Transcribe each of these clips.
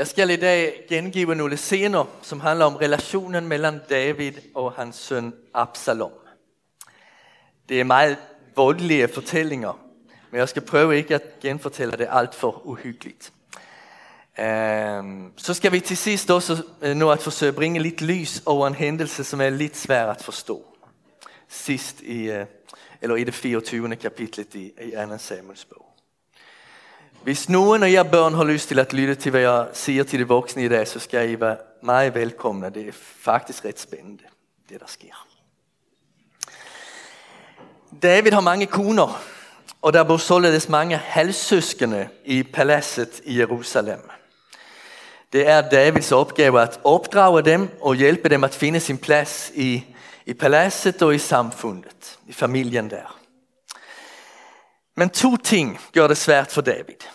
Jeg skal i dag gengive noen scener, som handler om relationen mellom David og hans søn Absalom. Det er veldig voldelige fortellinger, men jeg skal prøve ikke at genfortælle det altfor uhyggelig. Så skal vi til sist også øh, nå at forsøke å bringe litt lys over en hendelse som er litt svær å forstå. Sist i, øh, i det 24. kapitlet i, i 2. Samuels bog. Hvis noen av jer børn har lyst til å lytte til hva jeg sier til de voksne i dag, så skal jeg gi meg velkomne. Det er faktisk rett spennende, det der sker. David har mange koner, og der bor således mange halvsøskende i palasset i Jerusalem. Det er Davids oppgave at oppdra dem og hjelpe dem at finne sin plass i, i palasset og i samfunnet, i familien der. Men to ting gjør det svært for David.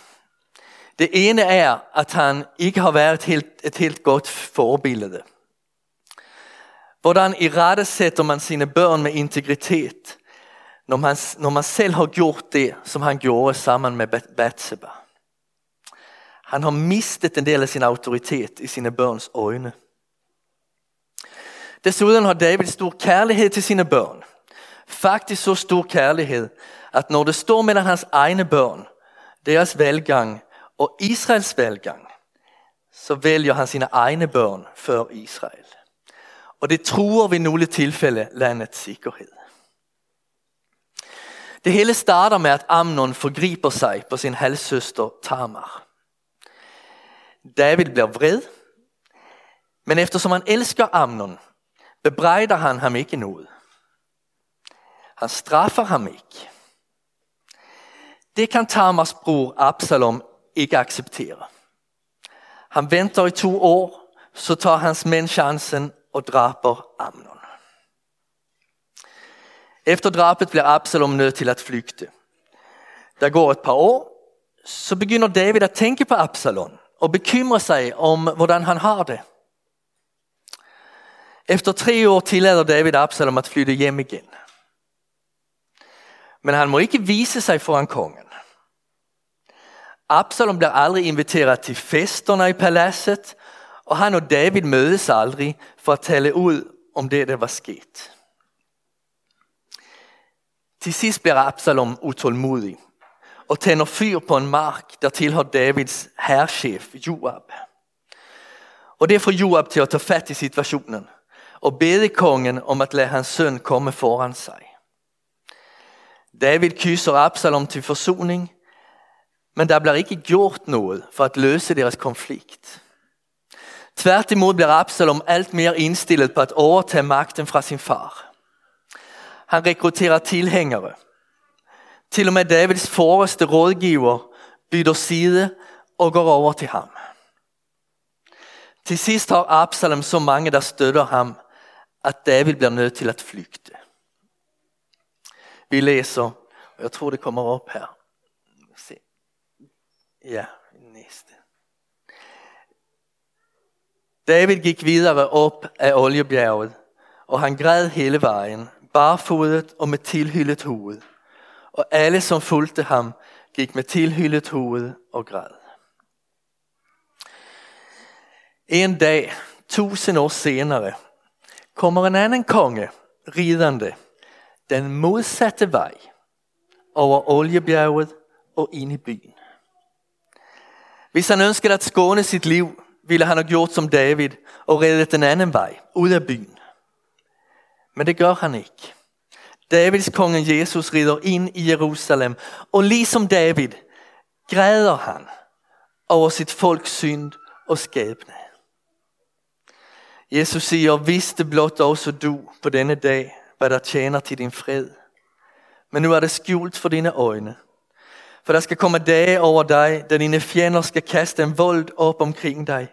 Det ene er, at han ikke har været helt, et helt godt forbilde. Hvordan irettesetter man sine børn med integritet, når man, når man selv har gjort det, som han gjorde sammen med Bat- Batseba? Han har mistet en del av sin autoritet i sine børns øyne. Dessuten har David stor kjærlighet til sine børn. Faktisk så stor kærlighed, at når det står mellom hans egne børn, deres velgang og Israels velgang, så vælger han sine egne børn før Israel. Og det truer ved noen tilfeller landets sikkerhet. Det hele starter med, at Amnon forgriper seg på sin halvsøster Tamar. David blir vred, men eftersom han elsker Amnon, bebreider han ham ikke noe. Han straffer ham ikke. Det kan Tamas bror Absalom ikke akseptere. Han venter i to år, så tar hans menn sjansen og draper Amnon. Efter drapet blir Absalom nødt til å flykte. Det går et par år, så begynner David å tenke på Absalom og bekymre seg om, hvordan han har det. Efter tre år tillater David Absalom å flytte hjem igjen. Men han må ikke vise seg foran kongen. Absalom blir aldri inviteret til festerne i palasset, og han og David mødes aldri for at tale ud om det, der var sket. Til sidst blir Absalom utålmodig og tænder fyr på en mark, der tilhører Davids herrchef Joab. Og det får Joab til å ta fat i situationen og bede kongen om at la hans søn komme foran seg. David kysser Absalom til forsoning, men det blir ikke gjort noe for å løse deres konflikt. Tvert imot blir Absalom alt mer innstilt på å overtage makten fra sin far. Han rekrutterer tilhengere. Til og med Davids forreste rådgiver bytter side og går over til ham. Til sist har Absalom så mange, der støtter ham, at David blir nødt til å flykte. Vi læser, og jeg tror det kommer opp her. Ja, neste. David gikk videre opp av oljebjerget, og han græd hele veien, barfodet og med tilhyllet hoved. Og alle som fulgte ham, gikk med tilhyllet hoved og græd. En dag, tusen år senere, kommer en annen konge ridende den motsatte vei over oljebjerget og inn i byen. Hvis han ønsket at skåne sitt liv, ville han ha gjort som David og reddet den anden vei, ut av byen. Men det gjør han ikke. Davids konge Jesus rider inn i Jerusalem, og liksom David græder han over sitt folks synd og skjebne. Jesus sier, 'Visste blott også du på denne dag, hva der tjener til din fred. Men nu er det skjult for dine øjne. For der skal komme det over deg, da dine fjender skal kaste en vold opp omkring deg,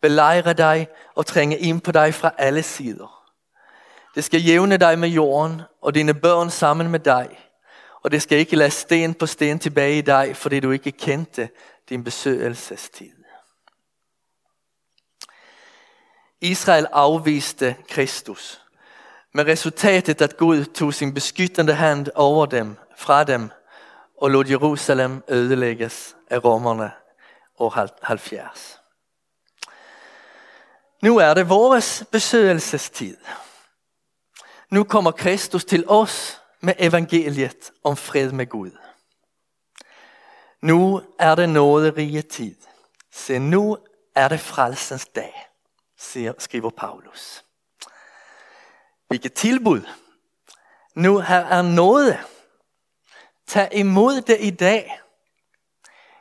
beleire deg og trenge inn på deg fra alle sider. Det skal jævne deg med jorden og dine børn sammen med deg, Og det skal ikke lade sten på sten tilbake i deg fordi du ikke kendte din besøgelsestid. Israel avviste Kristus. Med resultatet at Gud tog sin beskyttende hand over dem, fra dem, og lot Jerusalem ødelægges av romerne år 70. Nu er det vår besøgelsestid. Nu kommer Kristus til oss med evangeliet om fred med Gud. Nu er det nåderige tid. Se, nu er det frelsens dag, skriver Paulus. Hvilket tilbud. Nu her er nåde. Tag imod det i dag.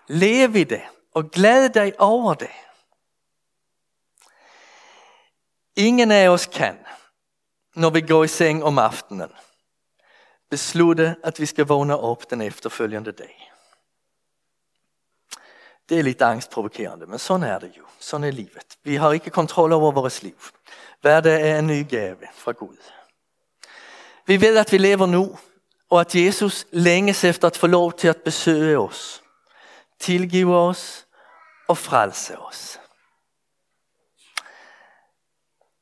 Lev i det og gled deg over det. Ingen av oss kan, når vi går i seng om aftenen, beslutte at vi skal vågne opp den efterfølgende dag. Det er litt angstprovokerende, men sånn er det jo. Sånn er livet. Vi har ikke kontroll over vores liv. Hver dag er en ny gave fra Gud. Vi vet at vi lever nu, og at Jesus længes efter at få lov til at besøge oss, tilgive oss og frelse oss.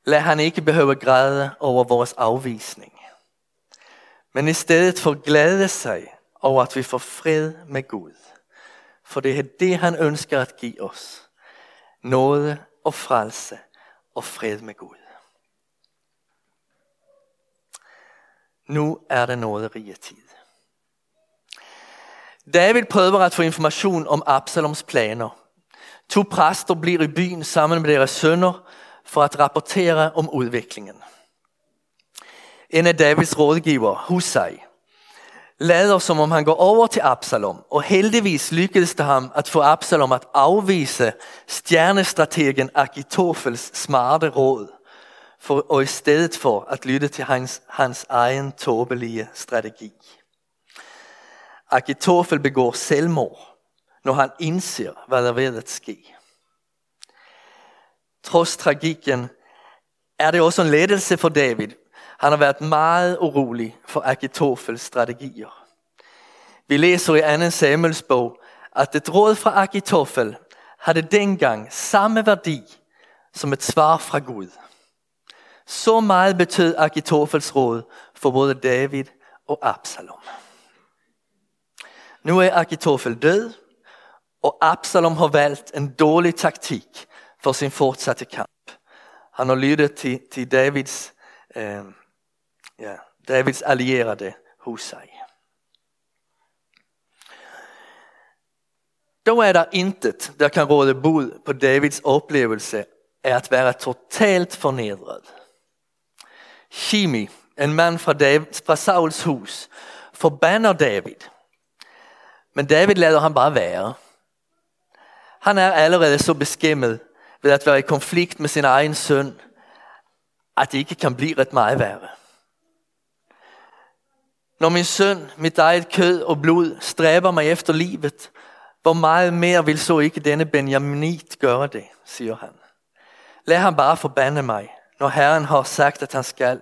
La han ikke behøve græde over vores avvisning, men i stedet for glæde seg over, at vi får fred med Gud. For det er det, han ønsker å gi oss Nåde og frelse og fred med Gud. Nu er det nåderige tid. David prøver å få informasjon om Absaloms planer. To præster blir i byen sammen med deres sønner for å rapportere om utviklingen. En av Davids rådgiver, Husai, lader som om han går over til Absalom, og heldigvis lykkedes det ham å få Absalom å avvise stjernestrategen Akitofels smarte råd, for, og i stedet for at lytte til hans, hans egen tåbelige strategi. Akitofel begår selvmord, når han innser hva det er ved at ske. Trods tragikken er det også en ledelse for David, han har vært meget urolig for Akitofels strategier. Vi læser i 2. Samuels bok at et råd fra Akitofel havde dengang samme verdi som et svar fra Gud. Så meget betød Akitofels råd for både David og Absalom. Nå er Akitofel død, og Absalom har valgt en dårlig taktik for sin fortsatte kamp. Han har lyttet til, til Davids eh, ja, Davids allierte Husay. Da er det intet der kan råde bod på Davids opplevelse er å være totalt förnedrad. Shimi, en mann fra, David, fra Sauls hus, forbanner David. Men David lader han bare være. Han er allerede så beskimmet ved at være i konflikt med sin egen søn, at det ikke kan bli rett mye verre. Når min søn, mitt eget kød og blod, streber meg efter livet, hvor mye mer vil så ikke denne Benjaminit gjøre det, sier han. La ham bare forbanne mig, når Herren har sagt, at han skal.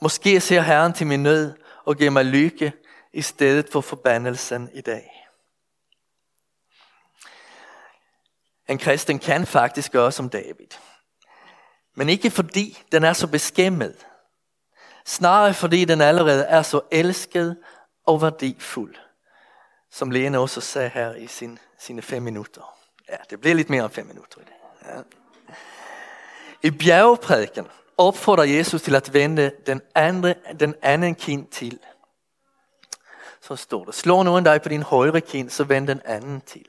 Måske ser Herren til min nød og gir meg lykke i stedet for forbannelsen i dag. En kristen kan faktisk gjøre som David. Men ikke fordi den er så beskæmmet, Snarere fordi den allerede er så elsket og verdifull, Som Lene også sa her i sin, sine fem minutter. Ja, det blir litt mer enn fem minutter i det. Ja. I bjergprædiken oppfordrer Jesus til at vende den, andre, den anden kind til. Så står det, slår noen deg på din høyre kind, så vend den anden til.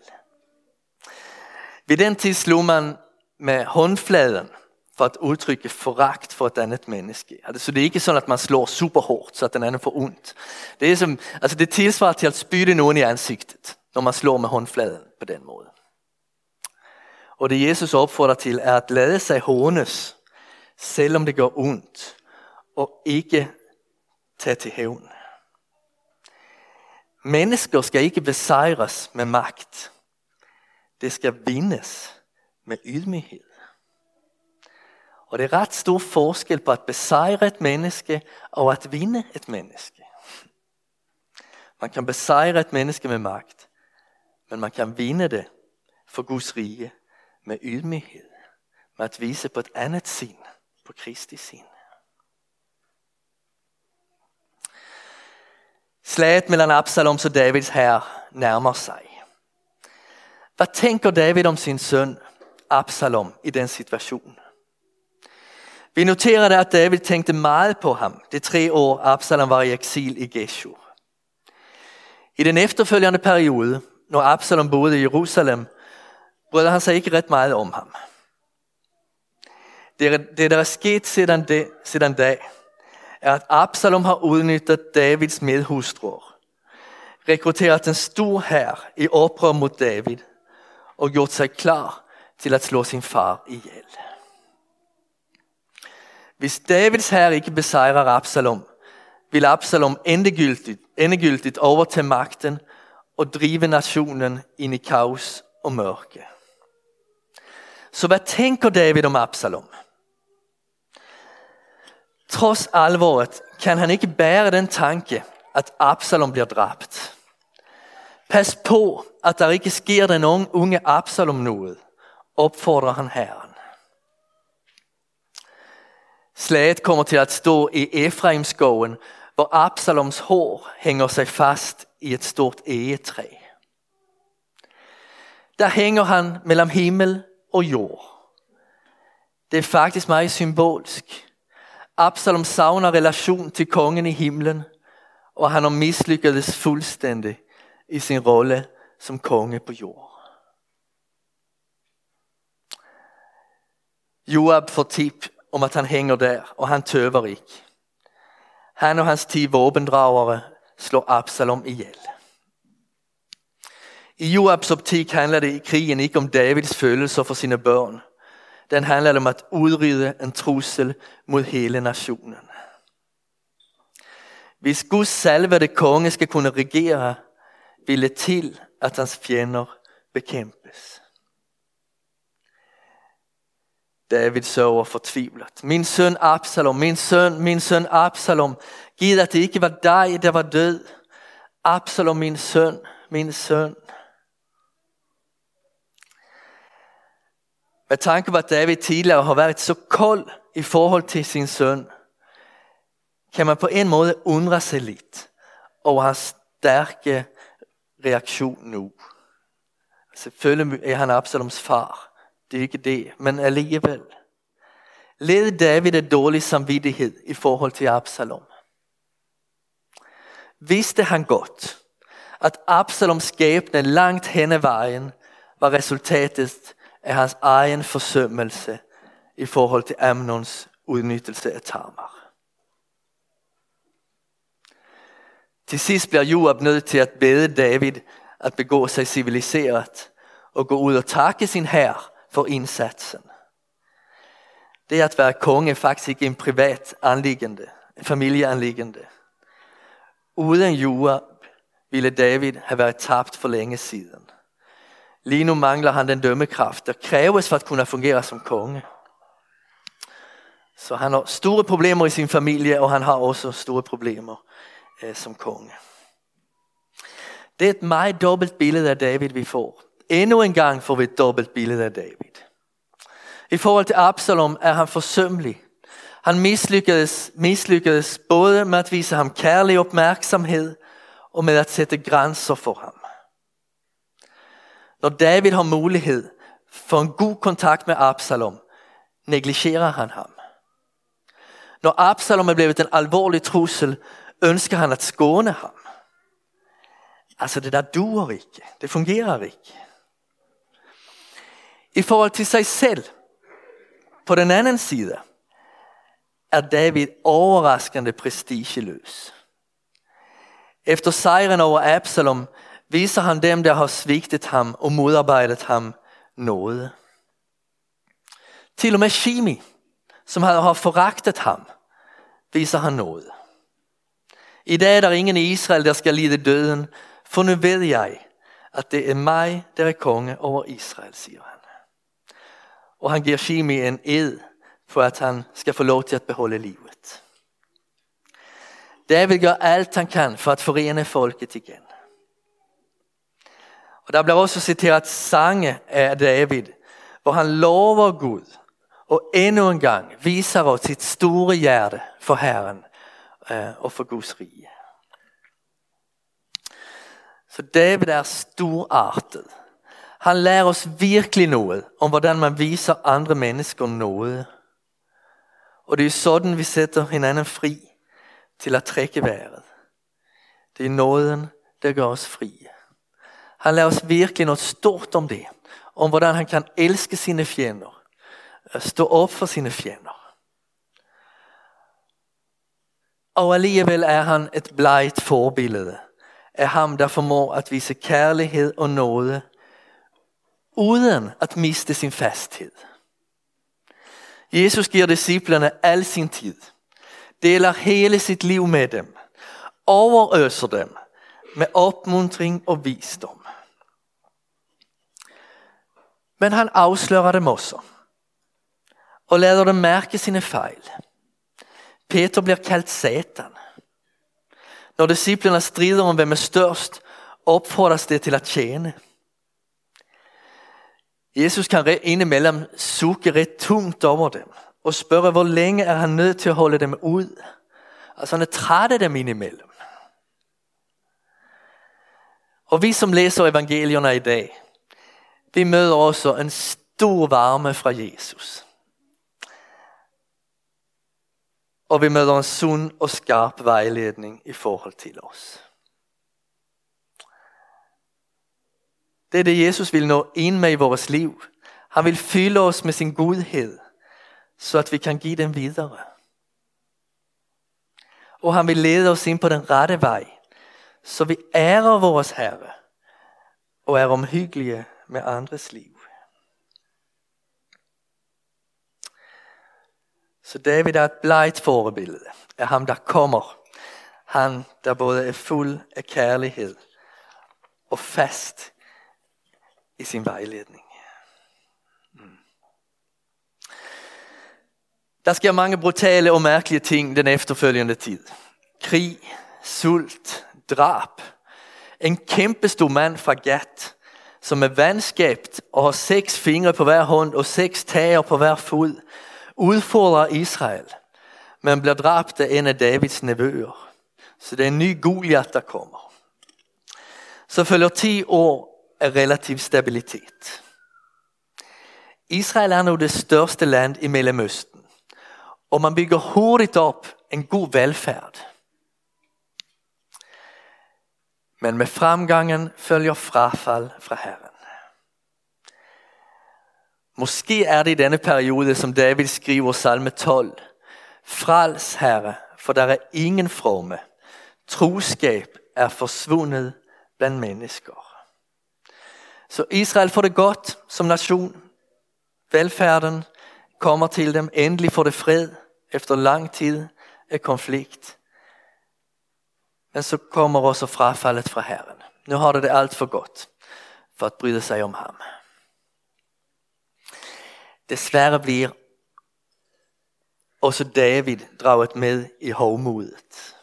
Ved den tid slo man med håndfladen for å uttrykke forakt for et annet menneske. Altså, det er ikke sånn at man slår superhardt så at den anden får ondt. Det som, altså, det tilsvarer til at spyde noen i ansiktet når man slår med håndfladen på den måde. Og det Jesus oppfordrer til, er at lade seg hånes, selvom det går ondt, og ikke tage til hævn. Mennesker skal ikke besejres med makt. Det skal vinnes med ydmyghed. Og det er rett stor forskel på at besejre et menneske og at vinde et menneske. Man kan besejre et menneske med makt, men man kan vinde det for Guds rige med ydmykhet, med at vise på et annet sinn, på Kristi sinn. Slaget mellom Absaloms og Davids hær nærmer seg. Hva tenker David om sin søn Absalom i den situasjonen? Vi noterer det at David tenkte mye på ham de tre år Absalom var i eksil i Geshur. I den efterfølgende periode, når Absalom boede i Jerusalem, brød han sier ikke rett mye om ham. Det, der er sket siden, siden da, er at Absalom har utnyttet Davids medhustruer, rekrutteret en stor hær i opprør mot David og gjort seg klar til å slå sin far ihjel. Hvis Davids hær ikke besejrer Absalom, vil Absalom endegyldigt, endegyldigt overtage makten og drive nationen inn i kaos og mørke. Så hva tenker David om Absalom? Trods alvoret kan han ikke bære den tanke, at Absalom blir drept. Pas på, at der ikke sker den unge Absalom noe, oppfordrer han herren. Slaget kommer til at stå i Efraimskogen, hvor Absaloms hår henger seg fast i et stort egetre. Der henger han mellom himmel og jord. Det er faktisk meget symbolsk. Absalom savner relation til kongen i himlen, og han har mislykkes fullstendig i sin rolle som konge på jord. Joab får tip om at han henger der, og han tøver ikke. Han og hans ti våbendragere slår Absalom ihjel. I Joabs optik handler det i krigen ikke om Davids følelser for sine børn. Den handler om at udrydde en trussel mod hele nationen. Hvis Guds salvede konge skal kunne regere, vil det til, at hans fjender bekæmpes. David sørger fortvivlet. Min søn Absalom, min søn, min søn Absalom, giv at det ikke var dig, der var død. Absalom, min søn, min søn. Med tanke på at David tidligere har vært så kold i forhold til sin søn, kan man på en måte undre seg litt over hans sterke reaktion nå. Selvfølgelig er han Absaloms far. Det er ikke det, men alligevel. Led David et dårlig samvittighet i forhold til Absalom. Visste han godt, at Absaloms skæbne langt hen veien var resultatet af hans egen forsømmelse i forhold til Amnons utnyttelse av Tamar. Til sist blir Joab nødt til å bede David at begå seg civiliseret og gå ut og takke sin hær for innsatsen. Det å være konge er faktisk ikke en privat anliggende, en familieanliggende. Uden Joab ville David ha vært tapt for lenge siden. Lige nu mangler han den dømmekraft, der kreves for at kunne fungere som konge. Så han har store problemer i sin familie, og han har også store problemer eh, som konge. Det er et meget dobbelt billede av David, vi får. Endnu en gang får vi et dobbelt billede av David. I forhold til Absalom er han forsømmelig. Han mislykkedes både med å vise ham kærlig oppmerksomhet og med å sette grenser for ham. Når David har mulighet for en god kontakt med Absalom, negligerer han ham. Når Absalom er blevet en alvorlig trussel, ønsker han at skåne ham. Altså det der duer ikke. Det fungerer ikke. I forhold til seg selv, på den anden side, er David overraskende prestigeløs. Efter sejren over Absalom viser han dem, der har sviktet ham og modarbeidet ham, nåde. Til og med Shimi, som har foraktet ham, viser han nåde. I dag er det ingen i Israel, der skal lide døden, for nå ved jeg, at det er meg der er konge over Israel, sier han. Og han gir Shimi en ed for at han skal få lov til å beholde livet. David gjør alt han kan for å forene folket igen. Og der blir også citeret sangen av David, hvor han lover Gud og endnu en gang viser oss sitt store hjerte for Herren øh, og for Guds rige. Så David er storartet. Han lærer oss virkelig noe om hvordan man viser andre mennesker noe. Og det er sånn vi sætter hinanden fri til å trekke været. Det er nåden, det gjør oss frie. Han lærer oss virkelig noe stort om det. Om hvordan han kan elske sine fjender. Stå opp for sine fjender. Og alligevel er han et bleit forbillede Er ham, der formår at vise kjærlighet og nåde, uden at miste sin fasthed. Jesus gir disciplene all sin tid, deler hele sitt liv med dem, overøser dem med oppmuntring og visdom. Men han avslører dem også, og lader dem mærke sine fejl. Peter blir kaldt Satan. Når disiplene strider om hvem er størst, oppfordres det til å tjene. Jesus kan innimellom sukke rett tungt over dem og spørre hvor lenge er han nødt til å holde dem ut. Altså han er trett av dem innimellom. Og vi som læser evangelierne i dag, vi møter også en stor varme fra Jesus. Og vi møter en sunn og skarp vejledning i forhold til oss. Det er det, Jesus vil nå inn med i vores liv. Han vil fylle oss med sin godhed, så at vi kan gi den videre. Og han vil lede oss inn på den rette vei, så vi ærer vores Herre og er omhyggelige med andres liv. Så David er et bleit forbilde. Er ham, der kommer. Han, der både er full av kjærlighet og fest i sin veiledning. Det sker mange brutale og mærkelige ting den efterfølgende tid. Krig, sult, drap. En kjempestor mann fra Gat, som er vandskabt og har seks fingre på hver hånd og seks tager på hver fod, utfordrer Israel, men blir drept av en av Davids nevøer. Så det er en ny Goliath, der kommer. Så følger ti år av relativ stabilitet. Israel er nå det største land i Mellemøsten, og man bygger hurtig opp en god velfærd. Men med fremgangen følger frafall fra Herren. Måske er det i denne periode, som David skriver salme 12. Frals, Herre, for der er ingen fromme. Troskap er forsvunnet blant mennesker. Så Israel får det godt som nation. Velferden kommer til dem. Endelig får det fred efter lang tid av konflikt. Men så kommer også frafallet fra Herren. Nå har det det alt for godt for å bry seg om ham. Desværre blir også David draget med i hovmodet.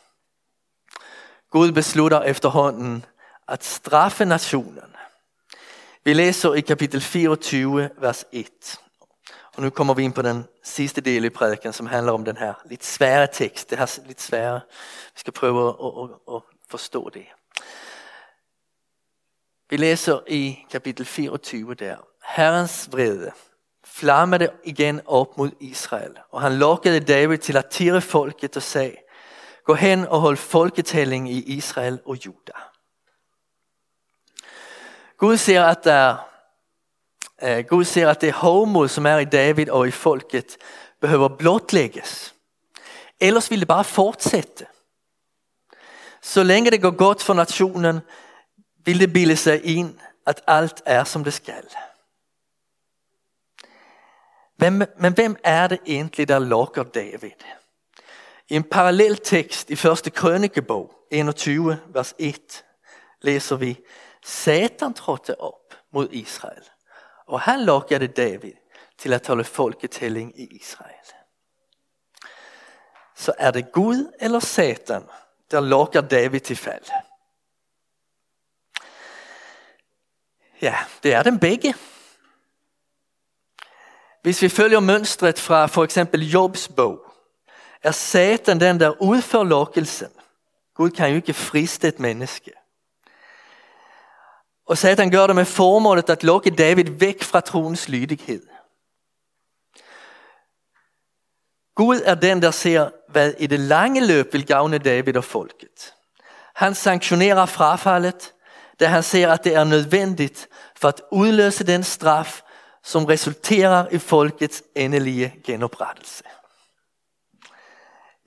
Gud beslutter efterhånden at straffe nationen. Vi leser i kapitel 24, vers 1. Og Nå kommer vi inn på den siste delen i preken, som handler om den her lidt svære tekst. Det her litt svære. Vi skal prøve å, å, å forstå det. Vi læser i kapitel 24 der. Herrens vrede flammede igjen opp mot Israel, og han lokket David til at tire folket og sa, gå hen og hold folketælling i Israel og Juda. Gud ser, at der, uh, Gud sier at det homo som er i David og i folket, behøver blottlegges. Ellers vil det bare fortsette. Så lenge det går godt for nationen, vil det bilde seg inn at alt er som det skal. Hvem, men hvem er det egentlig, der lokker David? I en parallell tekst i første krønikebog, 21, vers 1, læser vi, Satan trådte opp mot Israel, og her han det David til at holde folketelling i Israel. Så er det Gud eller Satan, der lokker David til fell. Ja, det er dem begge. Hvis vi følger mønstret fra for eksempel bok, er Satan den, der utfører lokkelsen. Gud kan jo ikke friste et menneske. Og Satan gjør det med formålet at lokke David vekk fra troens lydighet. Gud er den der ser hva i det lange løp vil gavne David og folket. Han sanktionerer frafallet, da han ser at det er nødvendig for å utløse den straf, som resulterer i folkets endelige genoprettelse.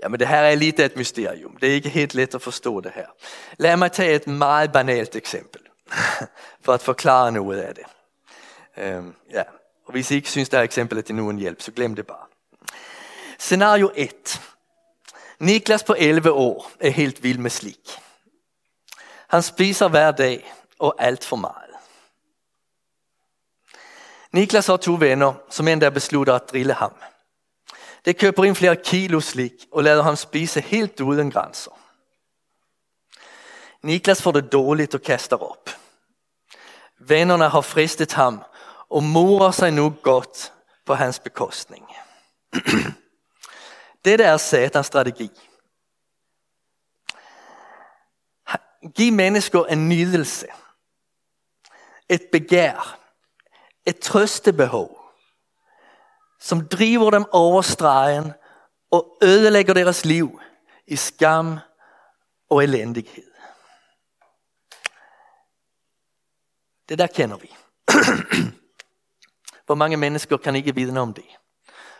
Ja, men det her er lidt et mysterium. Det er ikke helt lett å forstå det her. La meg ta et meget banalt eksempel, for at forklare noe av det. Um, ja. Og hvis I ikke synes, det er eksempel er til noen hjelp, så glem det bare. Scenario 1. Niklas på 11 år er helt vild med slik. Han spiser hver dag og alt for meget. Niklas har to venner som endda beslutter at drille ham. De køber inn flere kilo slik og lader ham spise helt uden grænser. Niklas får det dårligt og kaster opp. Vennene har fristet ham og morer sig nå godt på hans bekostning. Dette er satans strategi. Gi mennesker en nydelse, et begær, et trøstebehov, som driver dem over stregen og ødelægger deres liv i skam og elendighed. Det der kjenner vi. Hvor mange mennesker kan ikke vidne om det?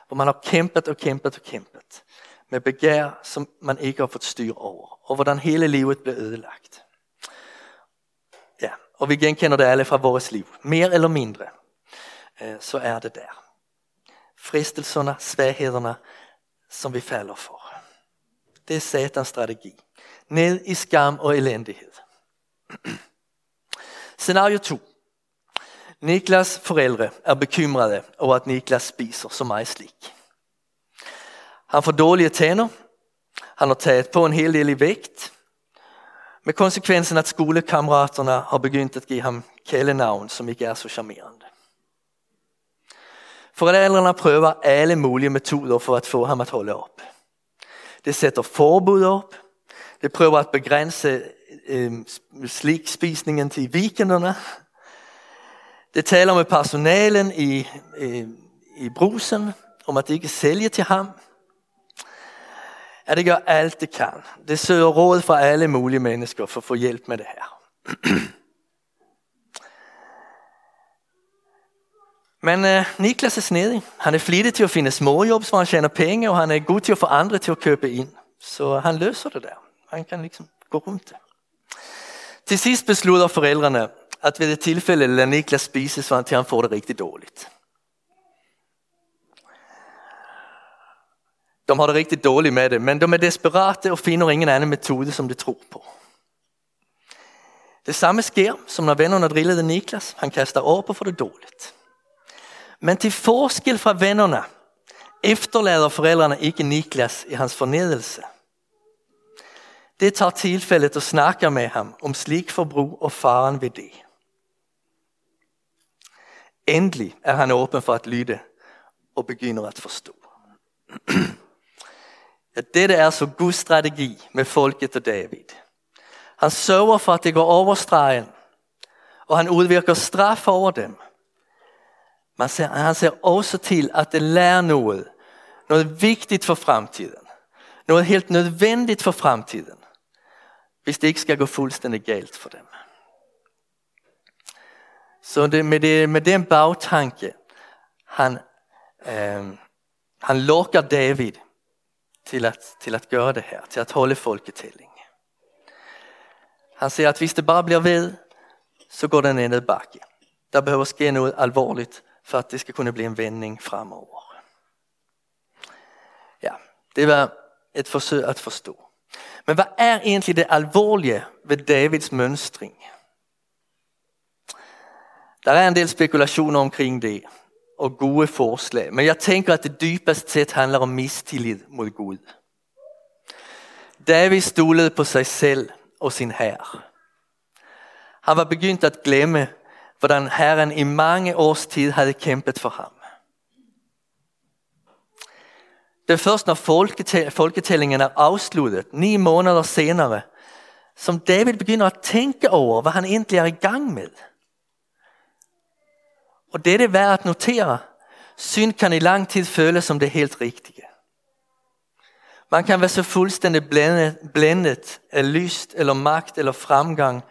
Hvor man har kjempet og kjempet og kjempet med begær, som man ikke har fått styr over, og hvordan hele livet ble ødelagt. Ja, og vi gjenkjenner det alle fra vores liv, mer eller mindre. Eh, så er det der. Fristelsene, svakhetene som vi faller for. Det er satans strategi. Ned i skam og elendighed. Scenario 2. Niklas forældre er bekymrede over at Niklas spiser så mye slik. Han får dårlige tænder. Han har taget på en hel del i vekt, Med konsekvensen at skolekameratene har begynt at gi ham kjælenavn som ikke er så charmerende. Foreldrene prøver alle mulige metoder for å få ham å holde opp. De sætter forbud opp, De prøver å begrænse øh, slikspisningen til vikingene. Det taler med personalen i, i, i brusen om at de ikke sælger til ham. At de gjør alt de kan. De søger råd fra alle mulige mennesker for å få hjelp med det her. Men eh, Niklas er snedig. Han er flittig til å finne småjobb, så han tjener penger, og han er god til å få andre til å kjøpe inn. Så han løser det der. Han kan liksom gå rundt det. Til sist beslutter foreldrene at ved et tilfellet lar Niklas spise, så han til han får det riktig dårligt. De har det riktig dårlig med det, men de er desperate og finner ingen annen metode, som de tror på. Det samme sker, som når vennene drillede Niklas. Han kaster opp og får det dårligt. Men til forskel fra vennene efterlader foreldrene ikke Niklas i hans fornedelse. Det tar tilfellet og snakker med ham om slik forbrug og faren ved det. Endelig er han åpen for at lytte og begynner at forstå. Ja, dette er så god strategi med folket og David. Han sørger for at det går over stregen, og han utvirker straff over dem. Men han ser også til at det lærer noe, noe viktig for fremtiden. Noe helt nødvendig for fremtiden, hvis det ikke skal gå fullstendig galt for dem. Så det, med, det, med den bagtanke, han, eh, han lokker David til at, gøre det her, til at holde folketelling. Han sier at hvis det bare blir ved, så går den ned bakke. Det behøver skje noe alvorligt, for at det skal kunne bli en vending fremover. Ja, det var et forsøk at forstå. Men hva er egentlig det alvorlige ved Davids mønstring? Der er en del spekulationer omkring det og gode forslag, men jeg tenker at det dypest sett handler om mistillid mot Gud. David stolte på seg selv og sin hær. Han var begynt å glemme, hvordan Herren i mange års tid hadde kjempet for ham. Det er først når folketællingen er avsluttet, ni måneder senere, som David begynner å tenke over, hva han egentlig er i gang med. Og det er det verdt å notere. Synd kan i lang tid føles som det helt riktige. Man kan være så fullstendig blendet, blendet af lyst eller makt eller fremgang,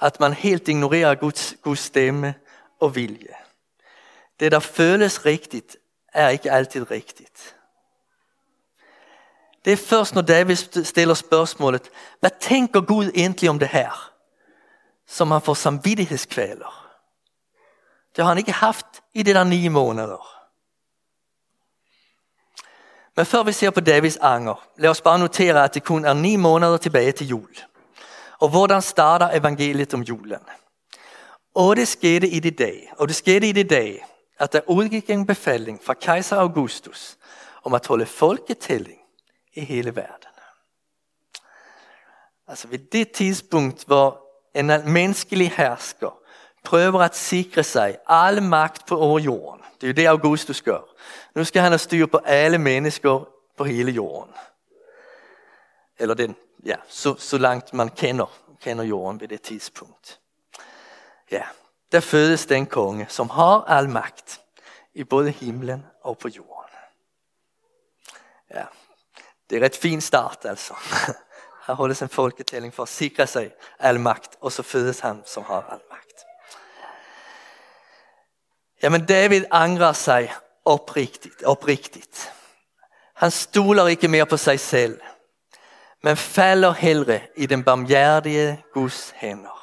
at man helt ignorerer Guds, Guds stemme og vilje. Det, der føles riktig, er ikke alltid rigtigt. Det er først, når David stiller spørsmålet hva tenker Gud egentlig om det her? Som han får samvittighetskveler. Det har han ikke haft i de der ni måneder. Men før vi ser på Davids anger, la oss bare notere, at det kun er ni måneder tilbake til jul. Og hvordan starter evangeliet om julen? Og det skete i de dag, og det skjedde i de dag, at det utgikk en befaling fra keiser Augustus om at holde folketælling i hele verden. Altså ved det tidspunkt, hvor en menneskelig hersker prøver at sikre seg all makt på over jorden. Det er jo det Augustus gjør. Nu skal han ha styr på alle mennesker på hele jorden. Eller den, ja, så, så langt man kender, kjenner jorden ved det tidspunkt. Ja, der fødes den konge, som har all makt i både himlen og på jorden. Ja, det er et fin start altså. Her holdes en folketelling for å sikre sig all makt og så fødes han som har all makt. Ja, men David angrer sig oppriktig. oprigtigt. Han stoler ikke mer på seg selv, men faller hellre i den barmhjertige Guds hender.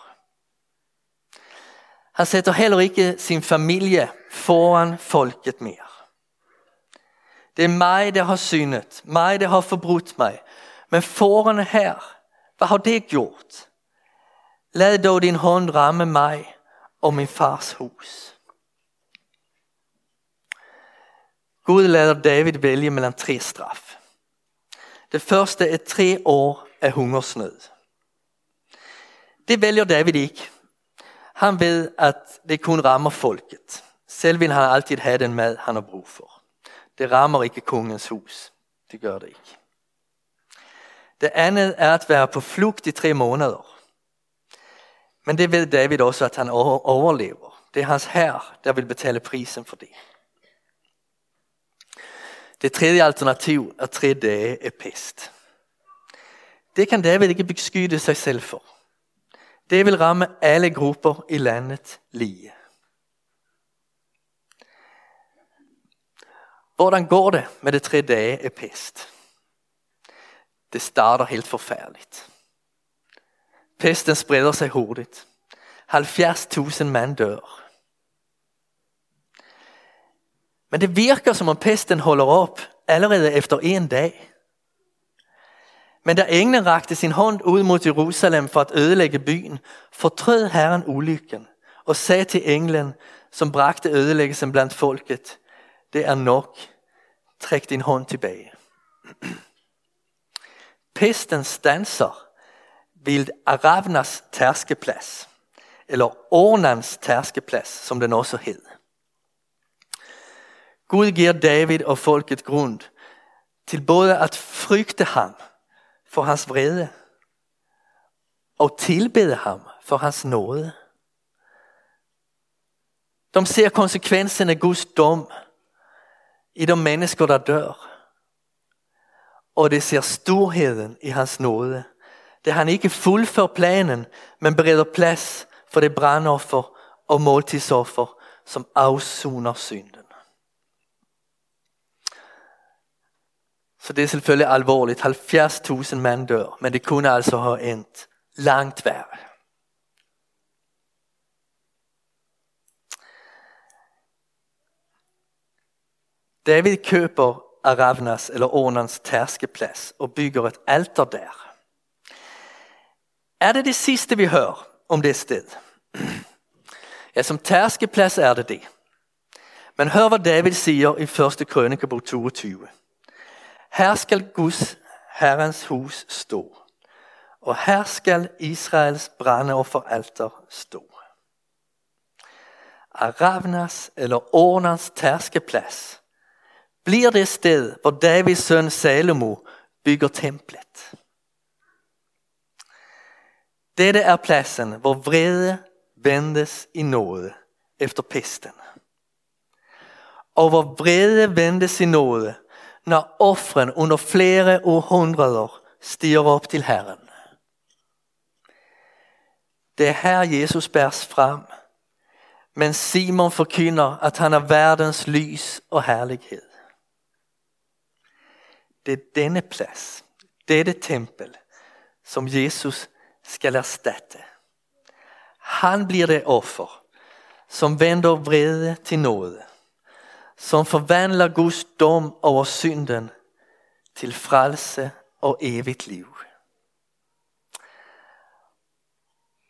Han sætter heller ikke sin familie foran folket mere. Det er meg det har syndet, meg det har forbrudt meg. Men foran her, hva har det gjort? Lad da din hånd ramme meg og min fars hus. Gud lader David vælge mellom tre straff. Det første er tre år av hungersnød. Det vælger David ikke. Han vet at det kun rammer folket. Selv vil han alltid ha den mad, han har brug for. Det rammer ikke kongens hus. Det gjør det ikke. Det andet er at være på flukt i tre måneder. Men det vet David også, at han overlever. Det er hans hær der vil betale prisen for det. Det tredje alternativet er tre dager er pest. Det kan David ikke beskytte seg selv for. Det vil ramme alle grupper i landet lige. Hvordan går det med de tre dage af pest? Det starter helt forferdelig. Pesten spreder hurtig. hurtigt. 70.000 menn dør. Men det virker som om pesten holder opp allerede efter en dag. Men da englen rakte sin hånd ut mot Jerusalem for å ødelægge byen, fortrød Herren ulykken og sa til englen, som brakte ødelæggelsen blant folket, det er nok, træk din hånd tilbake. Pisten stanser ved Aravnas terskeplass, eller Ornans terskeplass, som den også hed. Gud gir David og folket grund til både at frygte ham for hans vrede og tilbede ham for hans nåde. De ser konsekvensene Guds dom i de mennesker, der dør. Og de ser storheten i hans nåde. Det han ikke fullfører planen, men bereder plass for det brandoffer og måltidsoffer, som avsoner synden. Så det er selvfølgelig alvorligt. 70.000 menn dør, men det kunne altså ha endt langt David køper Aravnas eller Ornans terskeplass og bygger et alter der. Er det det siste vi hører om det sted? Ja, som terskeplass er det det. Men hør hva David sier i 1. Krønikebok 22. Her skal Guds Herrens hus stå, og her skal Israels brandofferalter stå. Aravnas eller Ornans tærskeplads bliver det sted, hvor Davids søn Salomo bygger templet. Dette er plassen hvor vrede vendes i nåde efter pesten. Og hvor vrede vendes i nåde, når offren under flere århundrer stiger opp til Herren. Det er her Jesus bæres fram. Men Simon forkynner at han er verdens lys og härlighet. Det er denne plass, det är det tempel som Jesus skal erstatte. Han blir det offer som vender vrede til nåde, som forvandler Guds dom over synden til frelse og evigt liv.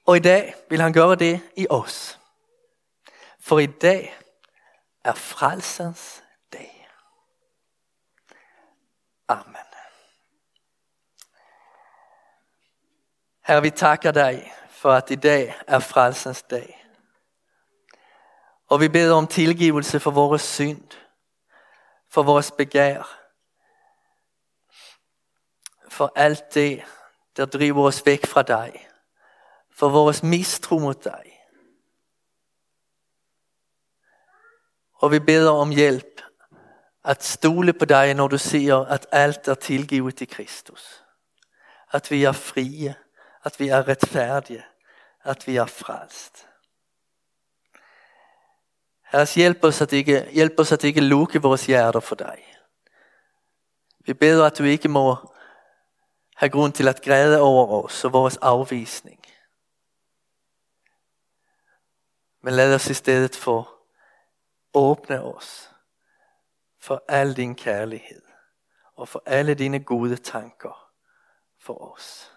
Og i dag vil han gjøre det i oss. For i dag er frelsens. Herre, vi takker deg for at i dag er frelsens dag. Og vi ber om tilgivelse for vår synd, for vårt begjær. For alt det der driver oss vekk fra deg, for vår mistro mot deg. Og vi ber om hjelp at stole på deg når du sier at alt er tilgivet i Kristus. At vi er fria, att vi er rettferdige, at vi er frelst. Herre, hjelp oss at ikke, hjelp oss at ikke lukke vores hjerter for deg. Vi ber at du ikke må ha grunn til at græde over oss og vores avvisning. Men lad oss i stedet få åpne oss for all din kjærlighet og for alle dine gode tanker for oss.